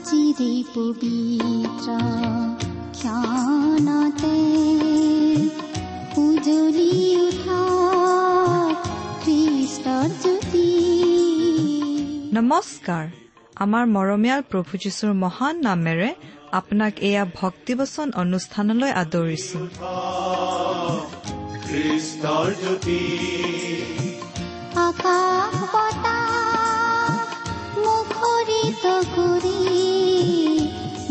আজিৰে পবিত্ৰ ক্ষণতে উজলি উঠা খ্ৰীষ্টৰ জ্যোতি নমস্কাৰ আমাৰ মৰমীয়াল প্ৰভু যীশুৰ মহান নামেৰে আপোনাক এয়া ভক্তিবচন অনুষ্ঠানলৈ আদৰিছো। আকাশ বতাহ মুখৰিত কৰি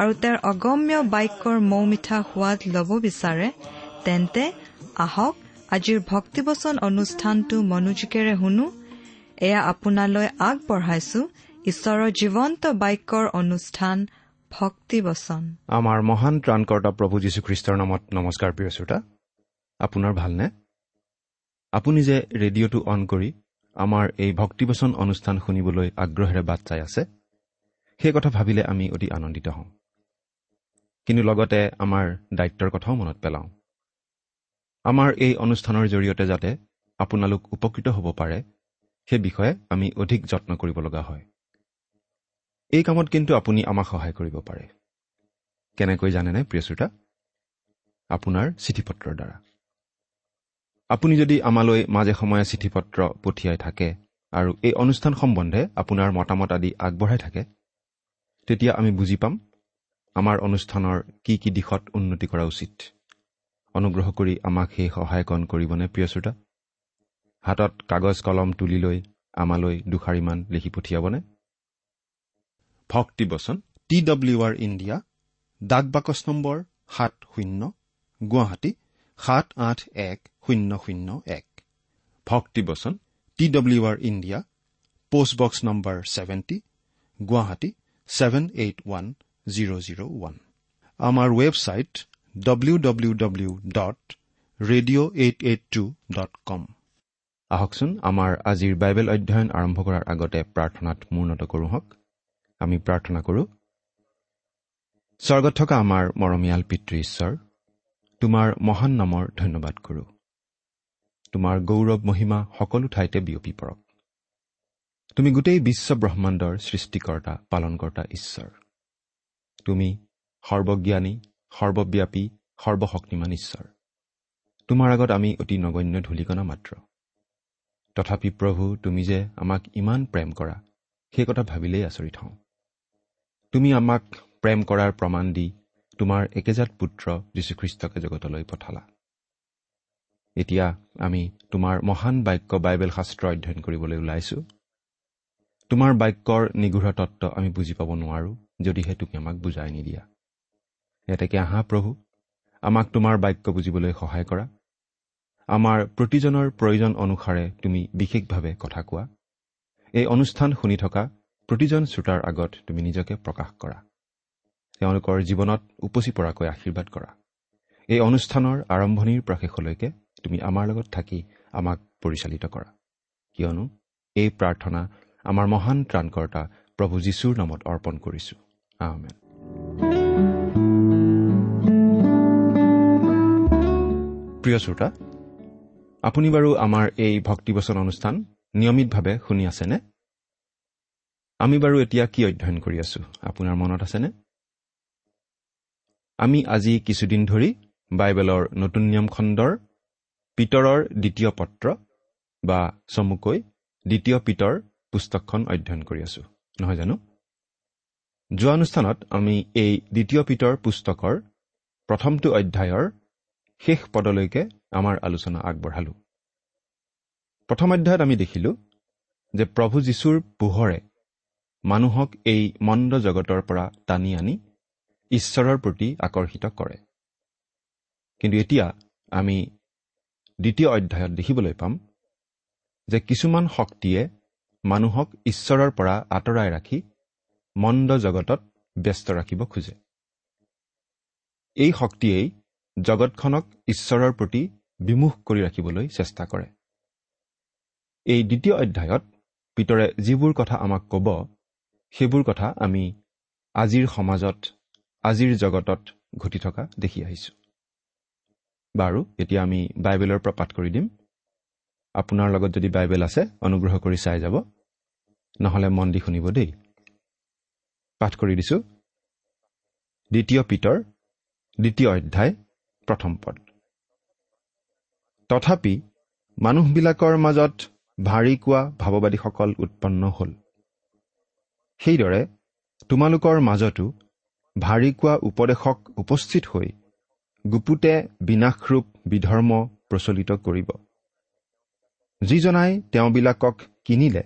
আৰু তেওঁৰ অগম্য বাক্যৰ মৌ মিঠা সোৱাদ ল'ব বিচাৰে তেন্তে আহক আজিৰ ভক্তিবচন অনুষ্ঠানটো মনোযোগেৰে শুনো। এয়া আপোনালৈ আগবঢ়াইছো ঈশ্বৰৰ জীৱন্ত বাক্যৰ অনুষ্ঠান ভক্তিবচন। আমাৰ মহান ত্ৰাণকৰ্তা প্ৰভু যীশুখ্ৰীষ্টৰ নামত নমস্কাৰ প্ৰিয় শ্ৰোতা। আপোনাৰ ভালনে? আপুনি যে ৰেডিঅ'টো অন কৰি আমাৰ এই ভক্তিবচন অনুষ্ঠান শুনিবলৈ আগ্ৰহেৰে বাট চাই আছে সেই কথা ভাবিলে আমি অতি আনন্দিত হওঁ। কিন্তু লগতে আমাৰ দায়িত্বৰ কথাও মনত পেলাওঁ। আমাৰ এই অনুষ্ঠানৰ জৰিয়তে যাতে আপোনালোক উপকৃত হ'ব পাৰে সেই বিষয়ে আমি অধিক যত্ন কৰিব লগা হয়। এই কামত কিন্তু আপুনি আমাক সহায় কৰিব পাৰে। কেনেকৈ জানেনে প্ৰিয় শ্ৰোতা? আপোনাৰ চিঠি পত্ৰৰ দ্বাৰা। আপুনি যদি আমালৈ মাজে সময়ে চিঠি পত্ৰ পঠিয়াই থাকে আৰু এই অনুষ্ঠান সম্বন্ধে আপোনাৰ মতামত আদি আগবঢ়াই থাকে তেতিয়া আমি বুজি পাম আমাৰ অনুষ্ঠানৰ কি কি দিশত উন্নতি কৰা উচিত? অনুগ্ৰহ কৰি আমাক সেই সহায়কণ কৰিবনে প্ৰিয় শ্ৰোতা? হাতত কাগজ কলম তুলি লৈ আমালৈ দুষাৰিমান লিখি পঠিয়াবনে? ভক্তিবচন টি ডব্লিউ আৰ ইণ্ডিয়া ডাক বাকচ নম্বৰ সাত শূন্য গুৱাহাটী সাত আঠ এক শূন্য শূন্য এক। ভক্তিবচন T W R India postbox number seventy Guwahati seven eight one. Zero' zero' one আমাৰ website W W W dot radio' eight eight two dot com আহকচোন আমাৰ আজিৰ বাইবেল অধ্যয়ন আৰম্ভ কৰাৰ আগতে প্ৰাৰ্থনাত মূৰ্ণত কৰোঁ হওক। আমি প্ৰাৰ্থনা কৰোঁ স্বৰ্গত থকা আমাৰ মৰমীয়াল পিতৃ ঈশ্বৰ তোমাৰ মহান নামৰ ধন্যবাদ কৰোঁ। তোমাৰ গৌৰৱ মহিমা সকলো ঠাইতে বিয়পি পৰক। তুমি গোটেই বিশ্ব ব্ৰহ্মাণ্ডৰ সৃষ্টিকৰ্তা পালনকৰ্তা ঈশ্বৰ। তুমি সৰ্বজ্ঞানী সৰ্বব্যাপী সৰ্বশক্তিমান ঈশ্বৰ। তোমাৰ আগত আমি অতি নগণ্য ধূলিকণা মাত্ৰ। তথাপি প্ৰভু তুমি যে আমাক ইমান প্ৰেম কৰা সেই কথা ভাবিলেই আচৰিত হওঁ। তুমি আমাক প্ৰেম কৰাৰ প্ৰমাণ দি তোমাৰ একেজাত পুত্ৰ যীশুখ্ৰীষ্টকে জগতলৈ পঠালা। এতিয়া আমি তোমাৰ মহান বাক্য বাইবেল শাস্ত্ৰ অধ্যয়ন কৰিবলৈ ওলাইছো। তোমাৰ বাক্যৰ নিগৃঢ় তত্ত্ব আমি বুজি পাব নোৱাৰো। যদিহে তুমি আমাক বুজাই নিদিয়া। এতেকে আহা প্ৰভু আমাক তোমাৰ বাক্য বুজিবলৈ সহায় কৰা। আমাৰ প্ৰতিজনৰ প্ৰয়োজন অনুসাৰে তুমি বিশেষভাৱে কথা কোৱা। এই অনুষ্ঠান শুনি থকা প্ৰতিজন শ্ৰোতাৰ আগত তুমি নিজকে প্ৰকাশ কৰা। তেওঁলোকৰ জীৱনত উপচি পৰাকৈ আশীৰ্বাদ কৰা। এই অনুষ্ঠানৰ আৰম্ভণিৰ পৰা শেষলৈকে তুমি আমাৰ লগত থাকি আমাক পৰিচালিত কৰা। কিয়নো এই প্ৰাৰ্থনা আমাৰ মহান ত্ৰাণকৰ্তা প্ৰভু যীশুৰ নামত অৰ্পণ কৰিছো। আহমেদ প্ৰিয় শ্ৰোতা আপুনি বাৰু আমাৰ এই ভক্তিবচন অনুষ্ঠান নিয়মিতভাৱে শুনি আছেনে? আমি বাৰু এতিয়া কি অধ্যয়ন কৰি আছো? আপোনাৰ মনত আছেনে? আমি আজি কিছুদিন ধৰি বাইবেলৰ নতুন নিয়ম খণ্ডৰ পিতৰৰ দ্বিতীয় পত্ৰ বা চমুকৈ দ্বিতীয় পিতৰ পুস্তকখন অধ্যয়ন কৰি আছো। নহয় জানো? যোৱা অনুষ্ঠানত আমি এই দ্বিতীয় পিতৰ পুস্তকৰ প্ৰথমটো অধ্যায়ৰ শেষ পদলৈকে আমাৰ আলোচনা আগবঢ়ালো। প্ৰথম অধ্যায়ত আমি দেখিলো যে প্ৰভু যীশুৰ পোহৰে মানুহক এই মন্দ জগতৰ পৰা টানি আনি ঈশ্বৰৰ প্ৰতি আকৰ্ষিত কৰে। কিন্তু এতিয়া আমি দ্বিতীয় অধ্যায়ত দেখিবলৈ পাম যে কিছুমান শক্তিয়ে মানুহক ঈশ্বৰৰ পৰা আঁতৰাই ৰাখি মন্দ জগতত ব্যস্ত ৰাখিব খোজে। এই শক্তিয়েই জগতখনক ঈশ্বৰৰ প্ৰতি বিমুখ কৰি ৰাখিবলৈ চেষ্টা কৰে। এই দ্বিতীয় অধ্যায়ত পিতৰে যিবোৰ কথা আমাক ক'ব সেইবোৰ কথা আমি আজিৰ সমাজত আজিৰ জগতত ঘটি থকা দেখি আহিছোঁ। বাৰু এতিয়া আমি বাইবেলৰ পৰা পাঠ কৰি দিম। আপোনাৰ লগত যদি বাইবেল আছে অনুগ্ৰহ কৰি চাই যাব। নহ'লে মন দি শুনিব দেই। পাঠ কৰি দিছোঁ। দ্বিতীয় পিতৰ দ্বিতীয় অধ্যায় প্ৰথম পদ। তথাপি মানুহবিলাকৰ মাজত ভাৰী কোৱা ভাৱবাদীসকল উৎপন্ন হ'ল। সেইদৰে তোমালোকৰ মাজতো ভাৰী কোৱা উপদেশক উপস্থিত হৈ গুপুতে বিনাশৰূপ বিধৰ্ম প্ৰচলিত কৰিব। যিজনাই তেওঁবিলাকক কিনিলে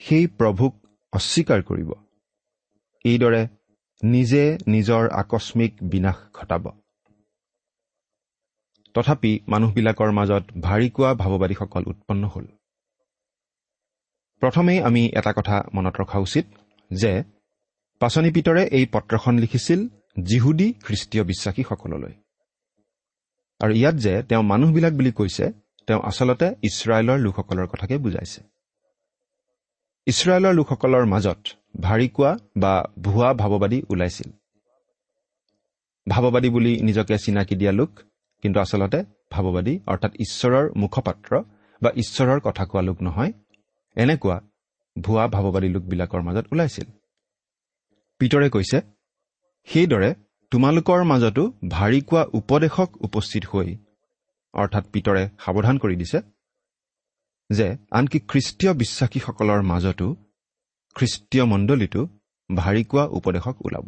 সেই প্ৰভুক অস্বীকাৰ কৰিব। এইদৰে নিজে নিজৰ আকস্মিক বিনাশ ঘটাব। তথাপি মানুহবিলাকৰ মাজত ভাৰী কোৱা ভাৱবাদীসকল উৎপন্ন হ'ল। প্ৰথমেই আমি এটা কথা মনত ৰখা উচিত যে পাচনি পিতৰে এই পত্ৰখন লিখিছিল জিহুদী খ্ৰীষ্টীয় বিশ্বাসীসকললৈ। আৰু ইয়াত যে তেওঁ মানুহবিলাক বুলি কৈছে তেওঁ আচলতে ইছৰাইলৰ লোকসকলৰ কথাকে বুজাইছে। ইছৰাইলৰ লোকসকলৰ মাজত ভাৰী কোৱা বা ভুৱা ভাৱবাদী ওলাইছিল। ভাৱবাদী বুলি নিজকে চিনাকি দিয়া লোক কিন্তু আচলতে ভাৱবাদী অৰ্থাৎ ঈশ্বৰৰ মুখপাত্ৰ বা ঈশ্বৰৰ কথা কোৱা লোক নহয় এনেকুৱা ভুৱা ভাৱবাদী লোকবিলাকৰ মাজত ওলাইছিল। পিতৰে কৈছে সেইদৰে তোমালোকৰ মাজতো ভাৰী কোৱা উপদেশক উপস্থিত হৈ অৰ্থাৎ পিতৰে সাৱধান কৰি দিছে যে আনকি খ্ৰীষ্টীয় বিশ্বাসীসকলৰ মাজতো খ্ৰীষ্টীয় মণ্ডলীটো ভাৰী কোৱা উপদেশক ওলাব।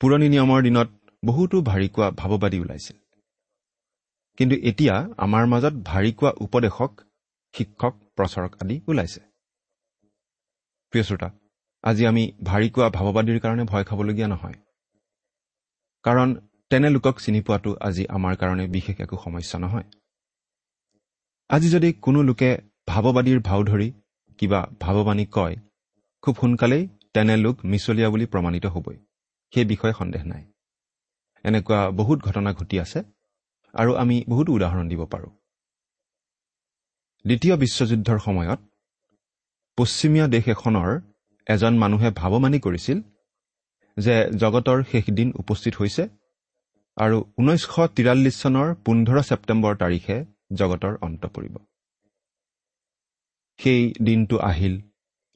পুৰণি নিয়মৰ দিনত বহুতো ভাৰী কোৱা ভাৱবাদী ওলাইছিল। কিন্তু এতিয়া আমাৰ মাজত ভাৰী কোৱা উপদেশক শিক্ষক প্ৰচাৰক আদি ওলাইছে। প্ৰিয় শ্ৰোতা আজি আমি ভাৰী কোৱা ভাৱবাদীৰ কাৰণে ভয় খাবলগীয়া নহয়। কাৰণ তেনে লোকক চিনি পোৱাটো আজি আমাৰ কাৰণে বিশেষ একো সমস্যা নহয়। আজি যদি কোনো লোকে ভাৱবাদীৰ ভাও ধৰি কিবা ভাৱবাণী কয় খুব সোনকালেই তেনে লোক মিছলীয়া বুলি প্ৰমাণিত হ'বই। সেই বিষয়ে সন্দেহ নাই। এনেকুৱা বহুত ঘটনা ঘটি আছে আৰু আমি বহুতো উদাহৰণ দিব পাৰোঁ। দ্বিতীয় বিশ্বযুদ্ধৰ সময়ত পশ্চিমীয়া দেশ এখনৰ এজন মানুহে ভাৱমানি কৰিছিল যে জগতৰ শেষ দিন উপস্থিত হৈছে আৰু ঊনৈছশ তিৰাল্লিছ চনৰ পোন্ধৰ ছেপ্টেম্বৰ তাৰিখে জগতৰ অন্ত পৰিব। সেই দিনটো আহিল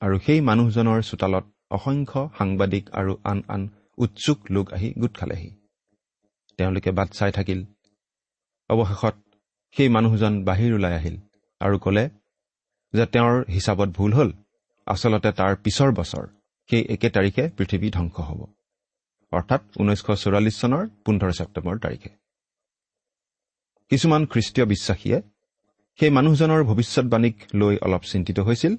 আৰু সেই মানুহজনৰ চোতালত অসংখ্য সাংবাদিক আৰু আন আন উৎসুক লোক আহি গোট খালেহি। তেওঁলোকে বাট চাই থাকিল। অৱশেষত সেই মানুহজন বাহিৰ ওলাই আহিল আৰু ক'লে যে তেওঁৰ হিচাপত ভুল হ'ল। আচলতে তাৰ পিছৰ বছৰ সেই একে তাৰিখে পৃথিৱী ধ্বংস হ'ব। অৰ্থাৎ ঊনৈছশ চৌৰাল্লিছ চনৰ পোন্ধৰ ছেপ্টেম্বৰ তাৰিখে। কিছুমান খ্ৰীষ্টীয় বিশ্বাসীয়ে সেই মানুহজনৰ ভৱিষ্যৎবাণীক লৈ অলপ চিন্তিত হৈছিল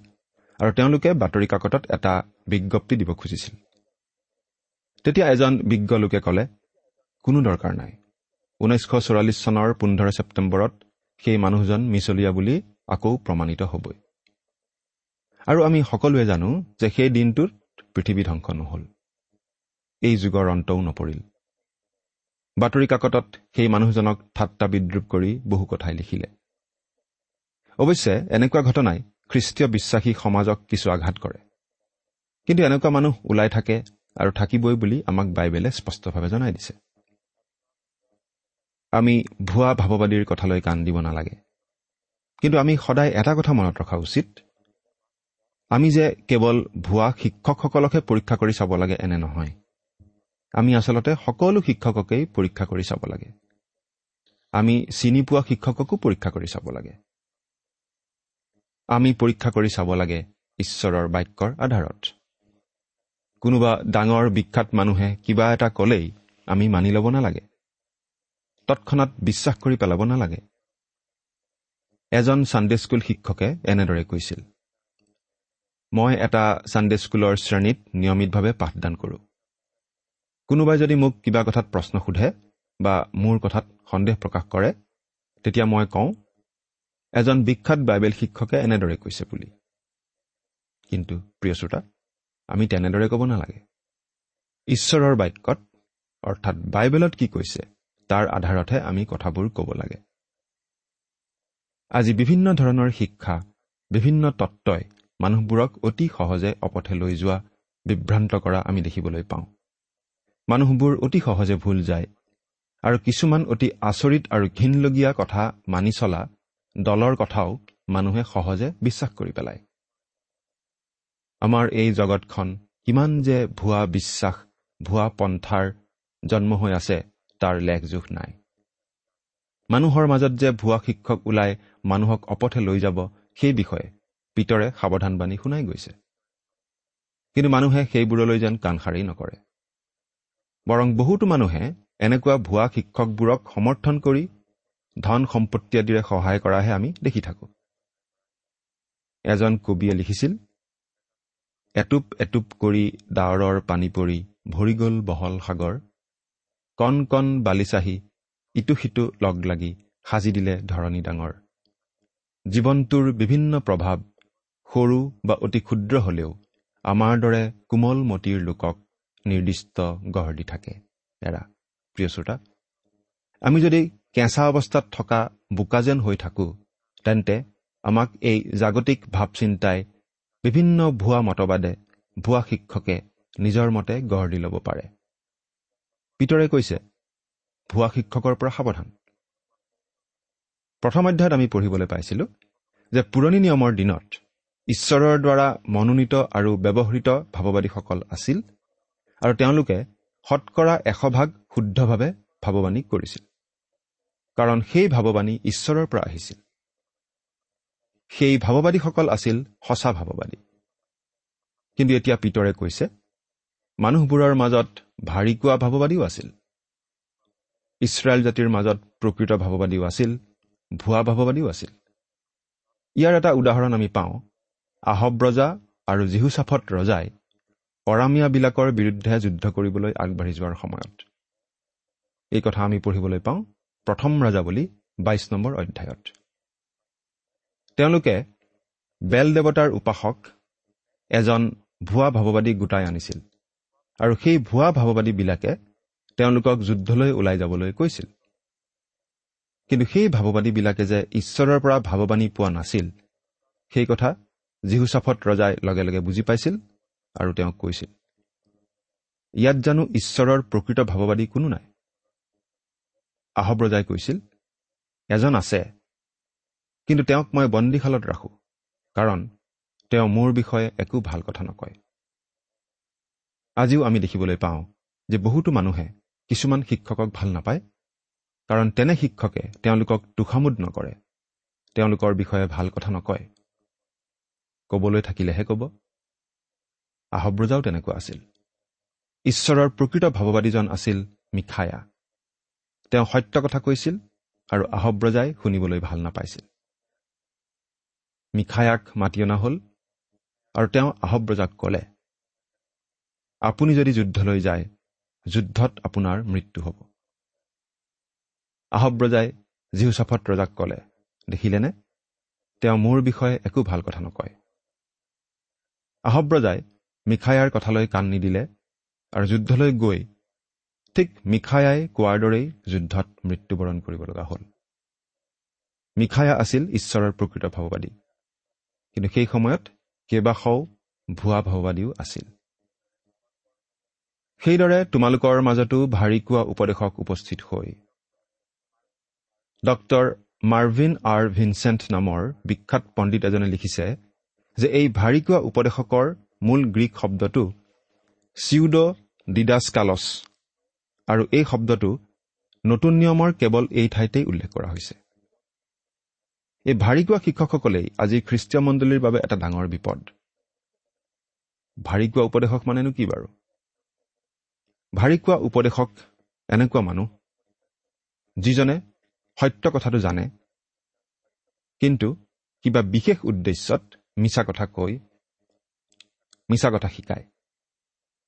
আৰু তেওঁলোকে বাতৰি কাকতত এটা বিজ্ঞপ্তি দিব খুজিছিল। তেতিয়া এজন বিজ্ঞ লোকে ক'লে কোনো দৰকাৰ নাই। ঊনৈছশ চৌৰাল্লিছ চনৰ পোন্ধৰ ছেপ্টেম্বৰত সেই মানুহজন মিছলীয়া বুলি আকৌ প্ৰমাণিত হ'বই। আৰু আমি সকলোৱে জানো যে সেই দিনটোত পৃথিৱী ধ্বংস নহ'ল। এই যুগৰ অন্তও নপৰিল। বাতৰি কাকতত সেই মানুহজনক ঠাট্টা বিদ্ৰূপ কৰি বহু কথাই লিখিলে। অৱশ্যে এনেকুৱা ঘটনাই খ্ৰীষ্টীয় বিশ্বাসী সমাজক কিছু আঘাত কৰে। কিন্তু এনেকুৱা মানুহ ওলাই থাকে আৰু থাকিবই বুলি আমাক বাইবেলে স্পষ্টভাৱে জনাই দিছে। আমি ভুৱা ভাৱবাদীৰ কথালৈ কাণ দিব নালাগে। কিন্তু আমি সদায় এটা কথা মনত ৰখা উচিত। আমি যে কেৱল ভুৱা শিক্ষকসকলকহে পৰীক্ষা কৰি চাব লাগে এনে নহয়। আমি আচলতে সকলো শিক্ষককেই পৰীক্ষা কৰি চাব লাগে। আমি চিনি পোৱা শিক্ষককো পৰীক্ষা কৰি চাব লাগে। আমি পৰীক্ষা কৰি চাব লাগে ঈশ্বৰৰ বাক্যৰ আধাৰত। কোনোবা ডাঙৰ বিখ্যাত মানুহে কিবা এটা ক'লেই আমি মানি ল'ব নালাগে। তৎক্ষণাত বিশ্বাস কৰি পেলাব নালাগে। এজন ছানডে স্কুল শিক্ষকে এনেদৰে কৈছিল মই এটা ছানডে স্কুলৰ শ্ৰেণীত নিয়মিতভাৱে পাঠদান কৰোঁ। কোনোবাই যদি মোক কিবা কথাত প্ৰশ্ন সোধে বা মোৰ কথাত সন্দেহ প্ৰকাশ কৰে তেতিয়া মই কওঁ এজন বিখ্যাত বাইবেল শিক্ষকে এনেদৰে কৈছে বুলি। কিন্তু প্ৰিয় শ্ৰোতা আমি তেনেদৰে ক'ব নালাগে। ঈশ্বৰৰ বাক্যত অৰ্থাৎ বাইবেলত কি কৈছে তাৰ আধাৰতহে আমি কথাবোৰ ক'ব লাগে। আজি বিভিন্ন ধৰণৰ শিক্ষা বিভিন্ন তত্বই মানুহবোৰক অতি সহজে অপথে লৈ যোৱা বিভ্ৰান্ত কৰা আমি দেখিবলৈ পাওঁ। মানুহবোৰ অতি সহজে ভুল যায় আৰু কিছুমান অতি আচৰিত আৰু ঘীনলগীয়া কথা মানি চলা দলৰ কথাও মানুহে সহজে বিশ্বাস কৰি পেলায়। আমাৰ এই জগতখন কিমান যে ভুৱা বিশ্বাস ভুৱা পন্থাৰ জন্ম হৈ আছে তাৰ লেখ জোখ নাই। মানুহৰ মাজত যে ভুৱা শিক্ষক ওলাই মানুহক অপথে লৈ যাব সেই বিষয়ে পিতৰে সাৱধানবাণী শুনাই গৈছে। কিন্তু মানুহে সেইবোৰলৈ যেন কাণসাৰি নকৰে। বৰং বহুতো মানুহে এনেকুৱা ভুৱা শিক্ষকবোৰক সমৰ্থন কৰি ধন সম্পত্তি আদিৰে সহায় কৰাহে আমি দেখি থাকোঁ। এজন কবিয়ে লিখিছিল এটুপ এটুপ কৰি ডাৱৰৰ পানী পৰি ভৰি গ'ল বহল সাগৰ। কণ কণ বালিচাহি ইটো সিটো লগ লাগি সাজি দিলে ধৰণী ডাঙৰ। জীৱনটোৰ বিভিন্ন প্ৰভাৱ সৰু বা অতি ক্ষুদ্ৰ হলেও আমাৰ দৰে কোমল মতিৰ লোকক নিৰ্দিষ্ট গঢ় দি থাকে। এৰা প্ৰিয় শ্ৰোতা আমি যদি কেঁচা অৱস্থাত থকা বোকা যেন হৈ থাকোঁ তেন্তে আমাক এই জাগতিক ভাৱ চিন্তাই বিভিন্ন ভুৱা মতবাদে ভুৱা শিক্ষকে নিজৰ মতে গঢ় দি ল'ব পাৰে। পিতৰে কৈছে ভুৱা শিক্ষকৰ পৰা সাৱধান। প্ৰথম অধ্যায়ত আমি পঢ়িবলৈ পাইছিলো যে পুৰণি নিয়মৰ দিনত ঈশ্বৰৰ দ্বাৰা মনোনীত আৰু ব্যৱহৃত ভাৱবাদীসকল আছিল আৰু তেওঁলোকে শতকৰা এশভাগ শুদ্ধভাৱে ভাৱবাণী কৰিছিল। কাৰণ সেই ভাৱবাণী ঈশ্বৰৰ পৰা আহিছিল। সেই ভাৱবাদীসকল আছিল সঁচা ভাৱবাদী। কিন্তু এতিয়া পিতৰে কৈছে মানুহবোৰৰ মাজত ভাৰী কোৱা ভাৱবাদীও আছিল। ইছৰাইল জাতিৰ মাজত প্ৰকৃত ভাৱবাদীও আছিল ভুৱা ভাৱবাদীও আছিল। ইয়াৰ এটা উদাহৰণ আমি পাওঁ আহব ৰজা আৰু জিহুচাফত ৰজাই অৰামীয়াবিলাকৰ বিৰুদ্ধে যুদ্ধ কৰিবলৈ আগবাঢ়ি যোৱাৰ সময়ত। এই কথা আমি পঢ়িবলৈ পাওঁ। প্ৰথম ৰজা বুলি বাইছ নম্বৰ অধ্যায়ত। তেওঁলোকে বেল দেৱতাৰ উপাসক এজন ভুৱা ভাৱবাদী গোটাই আনিছিল আৰু সেই ভুৱা ভাৱবাদীবিলাকে তেওঁলোকক যুদ্ধলৈ ওলাই যাবলৈ কৈছিল। কিন্তু সেই ভাৱবাদীবিলাকে যে ঈশ্বৰৰ পৰা ভাৱবাণী পোৱা নাছিল সেই কথা জীহুচাফত ৰজাই লগে লগে বুজি পাইছিল আৰু তেওঁক কৈছিল ইয়াত জানো ঈশ্বৰৰ প্ৰকৃত ভাৱবাদী কোনো নাই? আহব ৰজাই কৈছিল এজন আছে কিন্তু তেওঁক মই বন্দীশালত ৰাখোঁ কাৰণ তেওঁ মোৰ বিষয়ে একো ভাল কথা নকয়। আজিও আমি দেখিবলৈ পাওঁ যে বহুতো মানুহে কিছুমান শিক্ষকক ভাল নাপায় কাৰণ তেনে শিক্ষকে তেওঁলোকক তোষামোদ নকৰে তেওঁলোকৰ বিষয়ে ভাল কথা নকয়। কবলৈ থাকিলেহে কব। আহব্ৰজাও তেনেকুৱা আছিল। ঈশ্বৰৰ প্ৰকৃত ভাৱবাদীজন আছিল মিখায়া। তেওঁ সত্য কথা কৈছিল আৰু আহব্ৰজাই শুনিবলৈ ভাল নাপাইছিল। মিখায়াক মাতি অনা হ'ল আৰু তেওঁ আহব্ৰজাক ক'লে আপুনি যদি যুদ্ধলৈ যায় যুদ্ধত আপোনাৰ মৃত্যু হ'ব। আহব্ৰজাই জিহুচাফত ৰজাক ক'লে দেখিলেনে? তেওঁ মোৰ বিষয়ে একো ভাল কথা নকয়। আহব্ৰজাই মিখায়াৰ কথালৈ কাণ নিদিলে আৰু যুদ্ধলৈ গৈ ঠিক মিখায়াই কোৱাৰ দৰেই যুদ্ধত মৃত্যুবৰণ কৰিব লগা হ'ল। মিখায়া আছিল ঈশ্বৰৰ প্ৰকৃত ভাৱবাদী। কিন্তু সেই সময়ত কেইবাশও ভুৱা ভাৱবাদীও আছিল। সেইদৰে তোমালোকৰ মাজতো ভাৰী কোৱা উপদেশক উপস্থিত হৈ ডক্তৰ মাৰ্ভিন আৰ ভিনচেণ্ট নামৰ বিখ্যাত পণ্ডিত এজনে লিখিছে যে এই ভাৰী কোৱা উপদেশকৰ মূল গ্ৰীক শব্দটো চিউড ডিডাছকালছ আৰু এই শব্দটো নতুন নিয়মৰ কেৱল এই ঠাইতেই উল্লেখ কৰা হৈছে। এই ভাৰী কোৱা শিক্ষকসকলেই আজি খ্ৰীষ্টীয় মণ্ডলীৰ বাবে এটা ডাঙৰ বিপদ। ভাৰী কোৱা উপদেশক মানেনো কি বাৰু? ভাৰী কোৱা উপদেশক এনেকুৱা মানুহ যিজনে সত্য কথাটো জানে কিন্তু কিবা বিশেষ উদ্দেশ্যত মিছা কথা কৈ মিছা কথা শিকায়।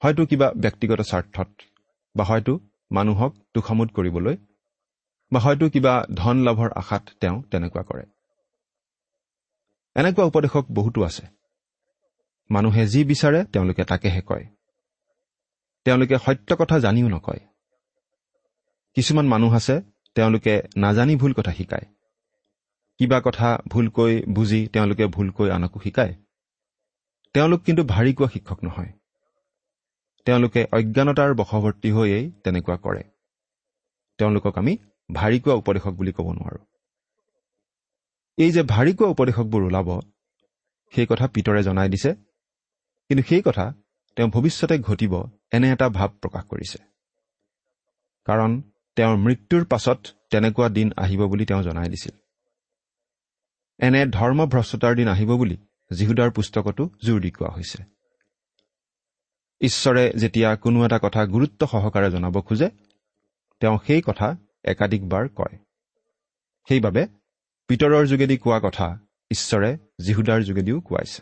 হয়তো কিবা ব্যক্তিগত স্বাৰ্থত বা হয়তো মানুহক তোষামোদ কৰিবলৈ বা হয়তো কিবা ধন লাভৰ আশাত তেওঁ তেনেকুৱা কৰে। এনেকুৱা উপদেশক বহুতো আছে। মানুহে যি বিচাৰে তেওঁলোকে তাকেহে কয়। তেওঁলোকে সত্য কথা জানিও নকয়। কিছুমান মানুহ আছে তেওঁলোকে নাজানি ভুল কথা শিকায়। কিবা কথা ভুলকৈ বুজি তেওঁলোকে ভুলকৈ আনকো শিকায়। তেওঁলোক কিন্তু ভাৰী কোৱা শিক্ষক নহয়। তেওঁলোকে অজ্ঞানতাৰ বশৱৰ্তী হৈয়েই তেনেকুৱা কৰে। তেওঁলোকক আমি ভাৰী কোৱা উপদেশক বুলি ক'ব নোৱাৰোঁ। এই যে ভাৰী কোৱা উপদেশকবোৰ ওলাব সেই কথা পিতৰে জনাই দিছে কিন্তু সেই কথা তেওঁ ভৱিষ্যতে ঘটিব এনে এটা ভাৱ প্ৰকাশ কৰিছে। কাৰণ তেওঁৰ মৃত্যুৰ পাছত তেনেকুৱা দিন আহিব বুলি তেওঁ জনাই দিছিল। এনে ধৰ্মভ্ৰষ্টতাৰ দিন আহিব বুলি যীহুদাৰ পুস্তকতো জোৰ দি কোৱা হৈছে। ঈশ্বৰে যেতিয়া কোনো এটা কথা গুৰুত্ব সহকাৰে জনাব খোজে তেওঁ সেই কথা একাধিকবাৰ কয়। সেইবাবে পিতৰৰ যোগেদি কোৱা কথা ঈশ্বৰে যীহুদাৰ যোগেদিও কোৱাইছে।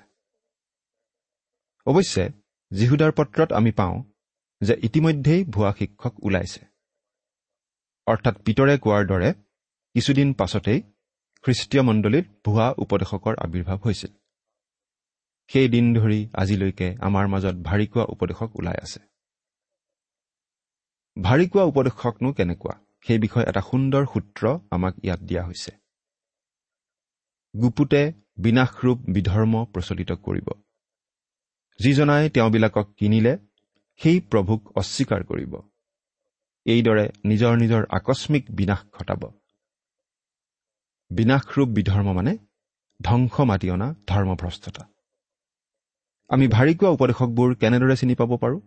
অৱশ্যে যীহুদাৰ পত্ৰত আমি পাওঁ যে ইতিমধ্যেই ভুৱা শিক্ষক ওলাইছে। অৰ্থাৎ পিতৰে কোৱাৰ দৰে কিছুদিন পাছতেই খ্ৰীষ্টীয় মণ্ডলীত ভুৱা উপদেশকৰ আৱিৰ্ভাৱ হৈছিল। সেই দিন ধৰি আজিলৈকে আমাৰ মাজত ভাৰী কোৱা উপদেশক ওলাই আছে। ভাৰী কোৱা উপদেশকনো কেনেকুৱা? সেই বিষয়ে এটা সুন্দৰ সূত্ৰ আমাক ইয়াত দিয়া হৈছে। গুপুতে বিনাশৰূপ বিধৰ্ম প্ৰচলিত কৰিব। যিজনাই তেওঁবিলাকক কিনিলে সেই প্ৰভুক অস্বীকাৰ কৰিব। এইদৰে নিজৰ নিজৰ আকস্মিক বিনাশ ঘটাব। বিনাশৰূপ বিধৰ্ম মানে ধ্বংস মাতি অনা ধৰ্মভ্ৰষ্টতা। আমি ভাৰী কোৱা উপদেশকবোৰ কেনেদৰে চিনি পাব পাৰোঁ?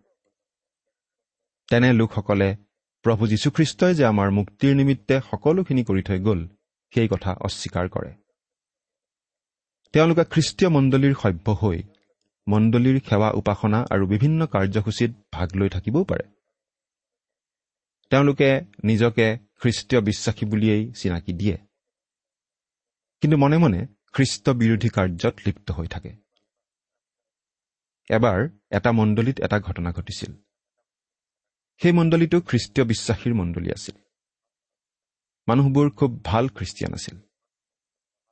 তেনে লোকসকলে প্ৰভু যীশুখ্ৰীষ্টই যে আমাৰ মুক্তিৰ নিমিত্তে সকলোখিনি কৰি থৈ গ'ল সেই কথা অস্বীকাৰ কৰে। তেওঁলোকে খ্ৰীষ্টীয় মণ্ডলীৰ সভ্য হৈ মণ্ডলীৰ সেৱা উপাসনা আৰু বিভিন্ন কাৰ্যসূচীত ভাগ লৈ থাকিবও পাৰে। তেওঁলোকে নিজকে খ্ৰীষ্টীয় বিশ্বাসী বুলিয়েই চিনাকি দিয়ে। কিন্তু মনে মনে খ্ৰীষ্ট বিৰোধী কাৰ্যত লিপ্ত হৈ থাকে। এবাৰ এটা মণ্ডলীত এটা ঘটনা ঘটিছিল। সেই মণ্ডলীটো খ্ৰীষ্টীয় বিশ্বাসীৰ মণ্ডলী আছিল। মানুহবোৰ খুব ভাল খ্ৰীষ্টিয়ান আছিল।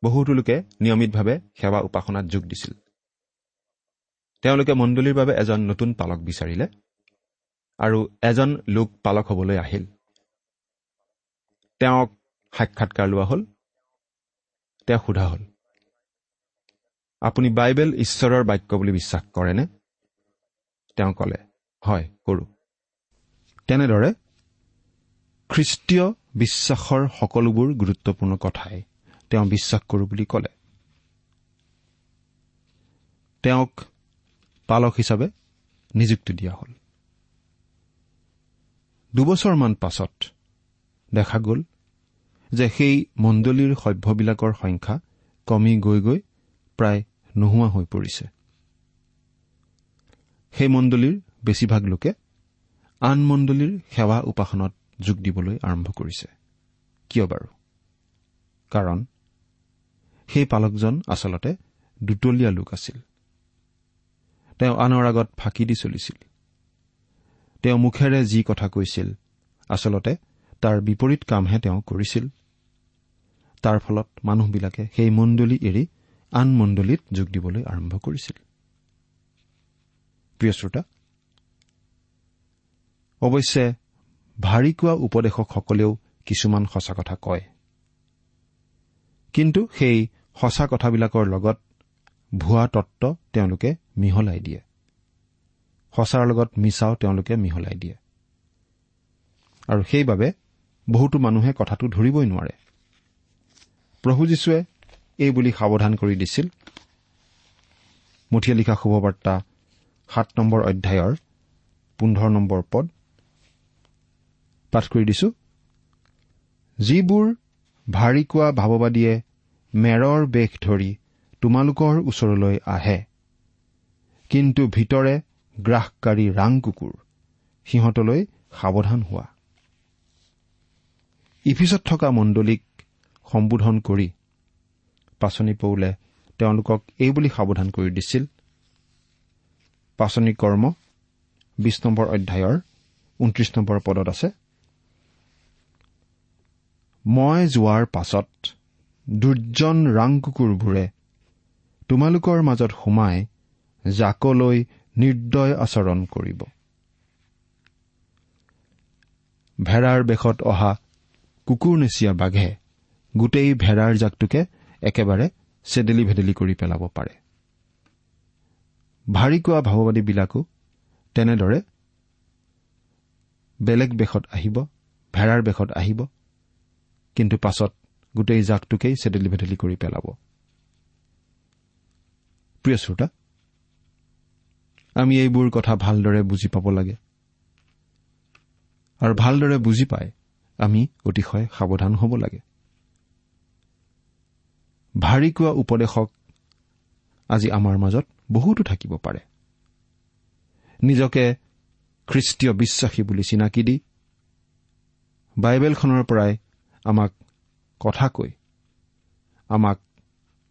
বহুতো লোকে নিয়মিতভাৱে সেৱা উপাসনাত যোগ দিছিল। তেওঁলোকে মণ্ডলীৰ বাবে এজন নতুন পালক বিচাৰিলে আৰু এজন লোক পালক হ'বলৈ আহিল। তেওঁক সাক্ষাৎকাৰ লোৱা হ'ল। তেওঁ সোধা হ'ল। আপুনি বাইবেল ঈশ্বৰৰ বাক্য বুলি বিশ্বাস কৰেনে? তেওঁ ক'লে হয় কৰোঁ। তেনেদৰে খ্ৰীষ্টীয় বিশ্বাসৰ সকলোবোৰ গুৰুত্বপূৰ্ণ কথাই তেওঁ বিশ্বাস কৰোঁ বুলি ক'লে। তেওঁক পালক হিচাপে নিযুক্তি দিয়া হ'ল। দুবছৰমান পাছত দেখা গ'ল যে সেই মণ্ডলীৰ সভ্যবিলাকৰ সংখ্যা কমি গৈ গৈ প্ৰায় নোহোৱা হৈ পৰিছে। সেই মণ্ডলীৰ বেছিভাগ লোকে আন মণ্ডলীৰ সেৱা উপাসনাত যোগ দিবলৈ আৰম্ভ কৰিছে। কিয় বাৰু? কাৰণ সেই পালকজন আচলতে দুতলীয়া লোক আছিল। তেওঁ আনৰ আগত ফাঁকি দি চলিছিল। তেওঁ মুখেৰে যি কথা কৈছিল আচলতে তাৰ বিপৰীত কামহে তেওঁ কৰিছিল। তাৰ ফলত মানুহবিলাকে সেই মণ্ডলী এৰি আন মণ্ডলীত যোগ দিবলৈ আৰম্ভ কৰিছিল। অৱশ্যে ভাৰী কোৱা উপদেশকসকলেও কিছুমান সঁচা কথা কয়। কিন্তু সেই সঁচা কথাবিলাকৰ লগত ভুৱা তত্ব তেওঁলোকে মিহলাই দিয়ে। সঁচাৰ লগত মিছাও তেওঁলোকে মিহলাই দিয়ে। আৰু সেইবাবে বহুতো মানুহে কথাটো ধৰিবই নোৱাৰে। প্ৰভু যীশুৱে এই বুলি সাৱধান কৰি দিছিল। মুঠিয়ে লিখা শুভবাৰ্তা সাত নম্বৰ অধ্যায়ৰ পোন্ধৰ নম্বৰ পদ। পাঠ কৰি দিছো। যিবোৰ ভাৰী কোৱা ভাৱবাদীয়ে মেৰৰ বেশ ধৰি তোমালোকৰ ওচৰলৈ আহে কিন্তু ভিতৰে গ্ৰাসকাৰী ৰাং কুকুৰ সিহঁতলৈ সাৱধান হোৱা। ইফিচত থকা মণ্ডলীক সম্বোধন কৰি পাচনি পৌলে তেওঁলোকক এই বুলি সাৱধান কৰি দিছিল। পাচনি কৰ্ম বিশ নম্বৰ অধ্যায়ৰ ঊনত্ৰিশ নম্বৰ পদত আছে মই যোৱাৰ পাছত দুৰ্জন ৰাং কুকুৰবোৰে তোমালোকৰ মাজত সোমাই জাকলৈ নিৰ্দয় আচৰণ কৰিব। ভেড়াৰ বেশত অহা কুকুৰ নেচিয়া বাঘে গোটেই ভেড়াৰ জাকটোকে একেবাৰে চেদেলি ভেদেলি কৰি পেলাব পাৰে। ভাৰী কোৱা ভাৱবাদীবিলাকো তেনেদৰে বেলেগ বেশত আহিব ভেড়াৰ বেশত আহিব কিন্তু পাছত গোটেই জাকটোকেই চেদেলি ভেদেলি কৰি পেলাব। প্ৰিয় শ্ৰোতা আমি এইবোৰ কথা ভালদৰে বুজি পাব লাগে। আৰু ভালদৰে বুজি পাই আমি অতিশয় সাৱধান হ'ব লাগে। ভাৰী কোৱা উপদেশক আজি আমাৰ মাজত বহুতো থাকিব পাৰে। নিজকে খ্ৰীষ্টীয় বিশ্বাসী বুলি চিনাকি দি বাইবেলখনৰ পৰাই আমাক কথা কৈ আমাক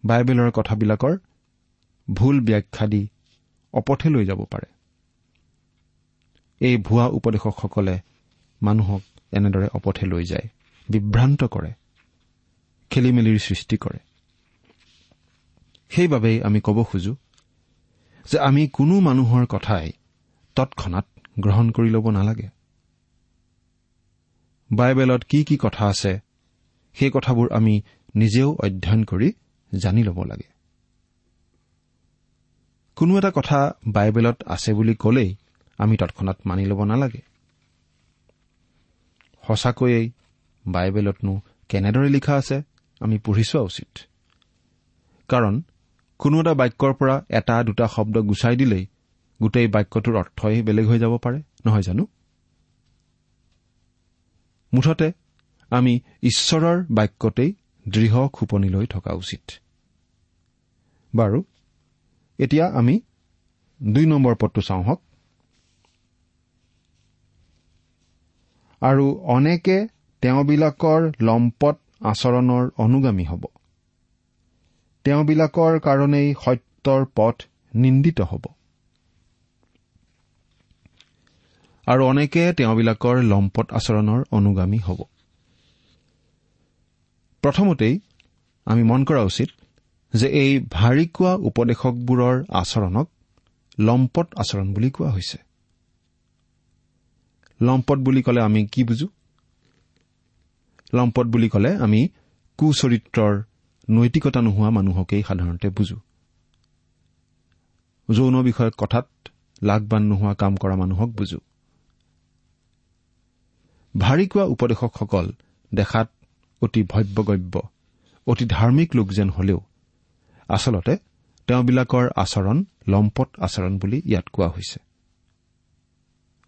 বাইবেলৰ কথাবিলাকৰ ভুল ব্যাখ্যা দি অপথে লৈ যাব পাৰে। এই ভুৱা উপদেশকসকলে মানুহক এনেদৰে অপথে লৈ যায় বিভ্ৰান্ত কৰে খেলি মেলিৰ সৃষ্টি কৰে। সেইবাবেই আমি ক'ব খোজো যে আমি কোনো মানুহৰ কথাই তৎক্ষণাত গ্ৰহণ কৰি ল'ব নালাগে। বাইবেলত কি কি কথা আছে সেই কথাবোৰ আমি নিজেও অধ্যয়ন কৰি জানি ল'ব লাগে। কোনো এটা কথা বাইবেলত আছে বুলি ক'লেই আমি তৎক্ষণাত মানি ল'ব নালাগে। সঁচাকৈয়ে বাইবেলতনো কেনেদৰে লিখা আছে আমি পঢ়ি চোৱা উচিত। কাৰণ কোনো এটা বাক্যৰ পৰা এটা দুটা শব্দ গুচাই দিলেই গোটেই বাক্যটোৰ অৰ্থই বেলেগ হৈ যাব পাৰে নহয় জানো? মুঠতে আমি ঈশ্বৰৰ বাক্যতেই দৃঢ় খোপনি লৈ থকা উচিত। বাৰু এতিয়া আমি দুই নম্বৰ পদটো চাওঁ হওক। আৰু অনেকে তেওঁবিলাকৰ লম্পট আচৰণৰ অনুগামী হ'ব। তেওঁবিলাকৰ কাৰণেই সত্যৰ পথ নিন্দিত হ'ব। আৰু অনেকে তেওঁবিলাকৰ লম্পট আচৰণৰ অনুগামী হ'ব। প্ৰথমতেই আমি মন কৰা উচিত যে এই ভাৰী কোৱা উপদেশকবোৰৰ আচৰণক লম্পট আচৰণ বুলি কোৱা হৈছে। লম্পট বুলি ক'লে আমি কি বুজো? লম্পট বুলি ক'লে আমি কুচৰিত্ৰৰ নৈতিকতা নোহোৱা মানুহকেই সাধাৰণতে বুজো। যৌন বিষয়ক কথাত লাভবান নোহোৱা কাম কৰা মানুহক বুজো। ভাৰী কোৱা উপদেশকসকল দেখাত অতি ভব্যগব্য অতি ধাৰ্মিক লোক যেন হলেও আচলতে তেওঁবিলাকৰ আচৰণ লম্পট আচৰণ বুলি ইয়াত কোৱা হৈছে।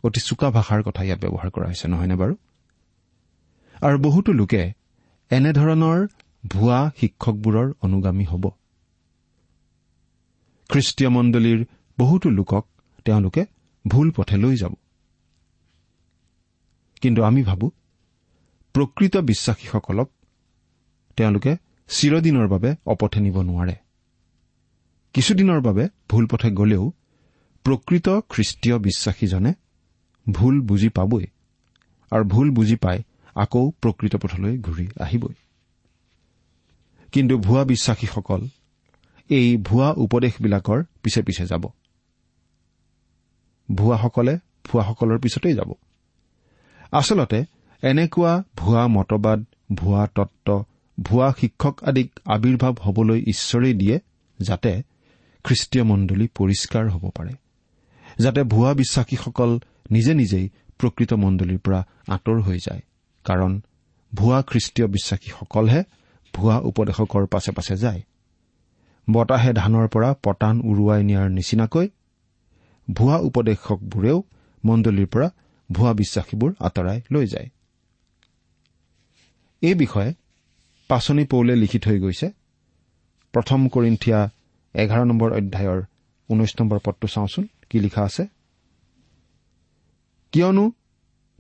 অতি চোকা ভাষাৰ কথা ইয়াত ব্যৱহাৰ কৰা হৈছে নহয়নে বাৰু? আৰু বহুতো লোকে এনেধৰণৰ ভুৱা শিক্ষকবোৰৰ অনুগামী হ'ব। খ্ৰীষ্টীয় মণ্ডলীৰ বহুতো লোকক তেওঁলোকে ভুল পথে লৈ যাব। কিন্তু আমি ভাবো প্ৰকৃত বিশ্বাসীসকলক তেওঁলোকে চিৰদিনৰ বাবে অপথে নিব নোৱাৰে। কিছুদিনৰ বাবে ভুল পথে গলেও প্ৰকৃত খ্ৰীষ্টীয় বিশ্বাসীজনে ভুল বুজি পাবই আৰু ভুল বুজি পাই আকৌ প্ৰকৃত পথলৈ ঘূৰি আহিবই। কিন্তু ভুৱা বিশ্বাসীসকল এই ভুৱা উপদেশবিলাকৰ পিছে পিছে যাব। ভুৱাসকলে ভুৱাসকলৰ পিছতেই যাব। আচলতে এনেকুৱা ভুৱা মতবাদ ভুৱা তত্ব ভুৱা শিক্ষক আদিক আৱিৰ্ভাৱ হবলৈ ঈশ্বৰেই দিয়ে যাতে খ্ৰীষ্টীয় মণ্ডলী পৰিষ্কাৰ হ'ব পাৰে। যাতে ভুৱা বিশ্বাসীসকল নিজে নিজেই প্ৰকৃত মণ্ডলীৰ পৰা আঁতৰ হৈ যায়। কাৰণ ভুৱা খ্ৰীষ্টীয় বিশ্বাসীসকলহে ভুৱা উপদেশকৰ পাছে পাছে যায়। বতাহে ধানৰ পৰা পতান উৰুৱাই নিয়াৰ নিচিনাকৈ ভুৱা উপদেশকবোৰেও মণ্ডলীৰ পৰা ভুৱা বিশ্বাসীবোৰ আঁতৰাই লৈ যায়। এই বিষয়ে পাচনি পৌলে লিখি থৈ গৈছে। প্ৰথম কৰিন্ঠিয়া এঘাৰ নম্বৰ অধ্যায়ৰ ঊনৈশ নম্বৰ পদটো চাওঁচোন কি লিখা আছে? কিয়নো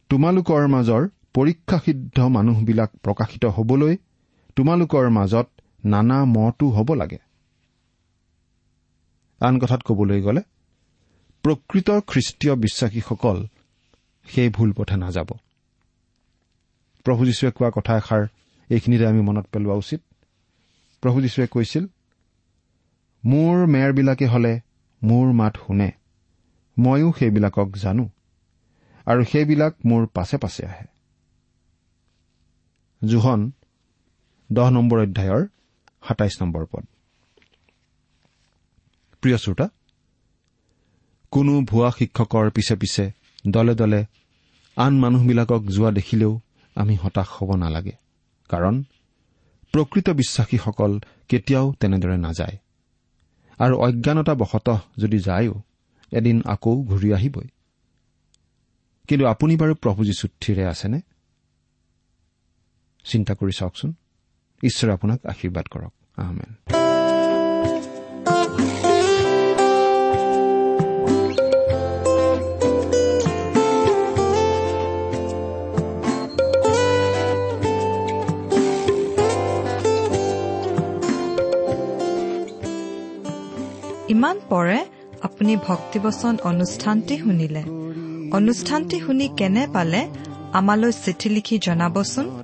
তোমালোকৰ মাজৰ পৰীক্ষাসিদ্ধ মানুহবিলাক প্ৰকাশিত হবলৈ তোমালোকৰ মাজত নানা মতো হ'ব লাগে। আন কথাত কবলৈ গ'লে প্ৰকৃত খ্ৰীষ্টীয় বিশ্বাসীসকল সেই ভুল পথে নাযাব। প্ৰভু যীশুৱে কোৱা কথা এষাৰ এইখিনিতে আমি মনত পেলোৱা উচিত। প্ৰভু যীশুৱে কৈছিল মোৰ মেৰবিলাকে হলে মোৰ মাত শুনে। ময়ো সেইবিলাকক জানো আৰু সেইবিলাক মোৰ পাছে পাছে আহে। জোহন দহ নম্বৰ অধ্যায়ৰ সাতাইছ নম্বৰ পদ। প্ৰিয় শ্ৰোতা কোনো ভুৱা শিক্ষকৰ পিছে পিছে দলে দলে আন মানুহবিলাকক যোৱা দেখিলেও আমি হতাশ হ'ব নালাগে। কাৰণ প্ৰকৃত বিশ্বাসীসকল কেতিয়াও তেনেদৰে নাযায়। আৰু অজ্ঞানতাবশতঃ যদি যায়ো এদিন আকৌ ঘূৰি আহিবই। কিন্তু আপুনি বাৰু প্ৰভু যীশুত থিৰে আছেনে? চিন্তা কৰি চাওকচোন। ঈশ্বৰে আপোনাক আশীৰ্বাদ কৰক। আহমেন ইমান পৰে আপুনি ভক্তিবচন অনুষ্ঠানটি শুনিলে। অনুষ্ঠানটি শুনি কেনে পালে আমালৈ চিঠি লিখি জনাবচোন।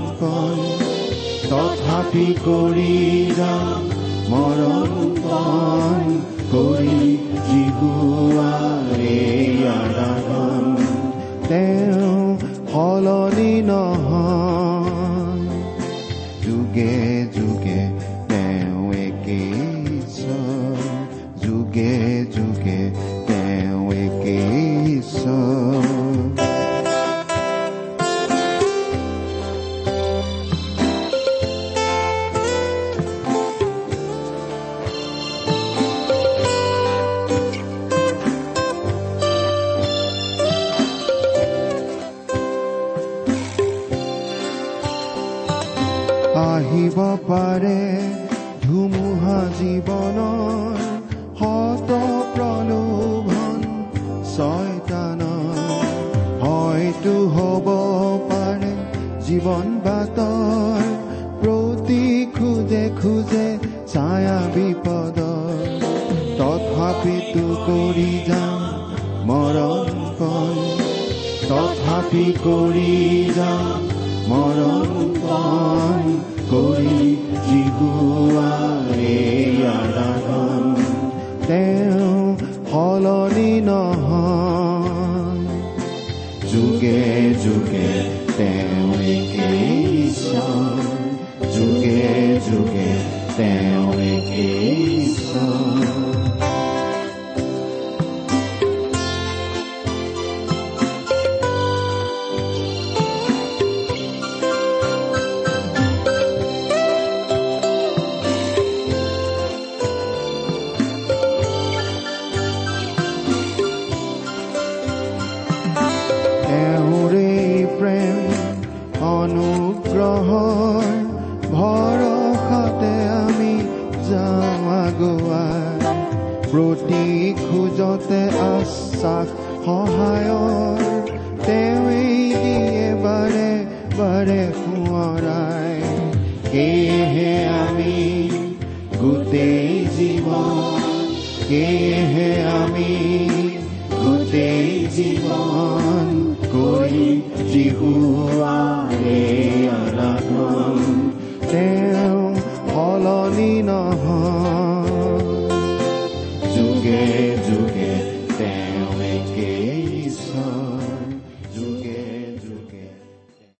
পণ তথাপি কৰি যাম মৰণ পণ কৰি আৰাধন তেওঁ সলনি নহয় পাৰে ধুমুহা জীৱনৰ শত প্ৰলোভন ছয়তানৰ। হয়তো হ'ব পাৰে জীৱন বাটৰ প্ৰতি খোজে খোজে ছায়া বিপদ তথাপিতো কৰি যাম পণ তথাপি কৰি যাম পণ কৰি জীহুৱাৰে আৰাধন তেওঁ সলনি নহয় যুগে যুগে তেওঁ ঈশ্বৰ যুগে যুগে তেওঁ ঈশ্বৰ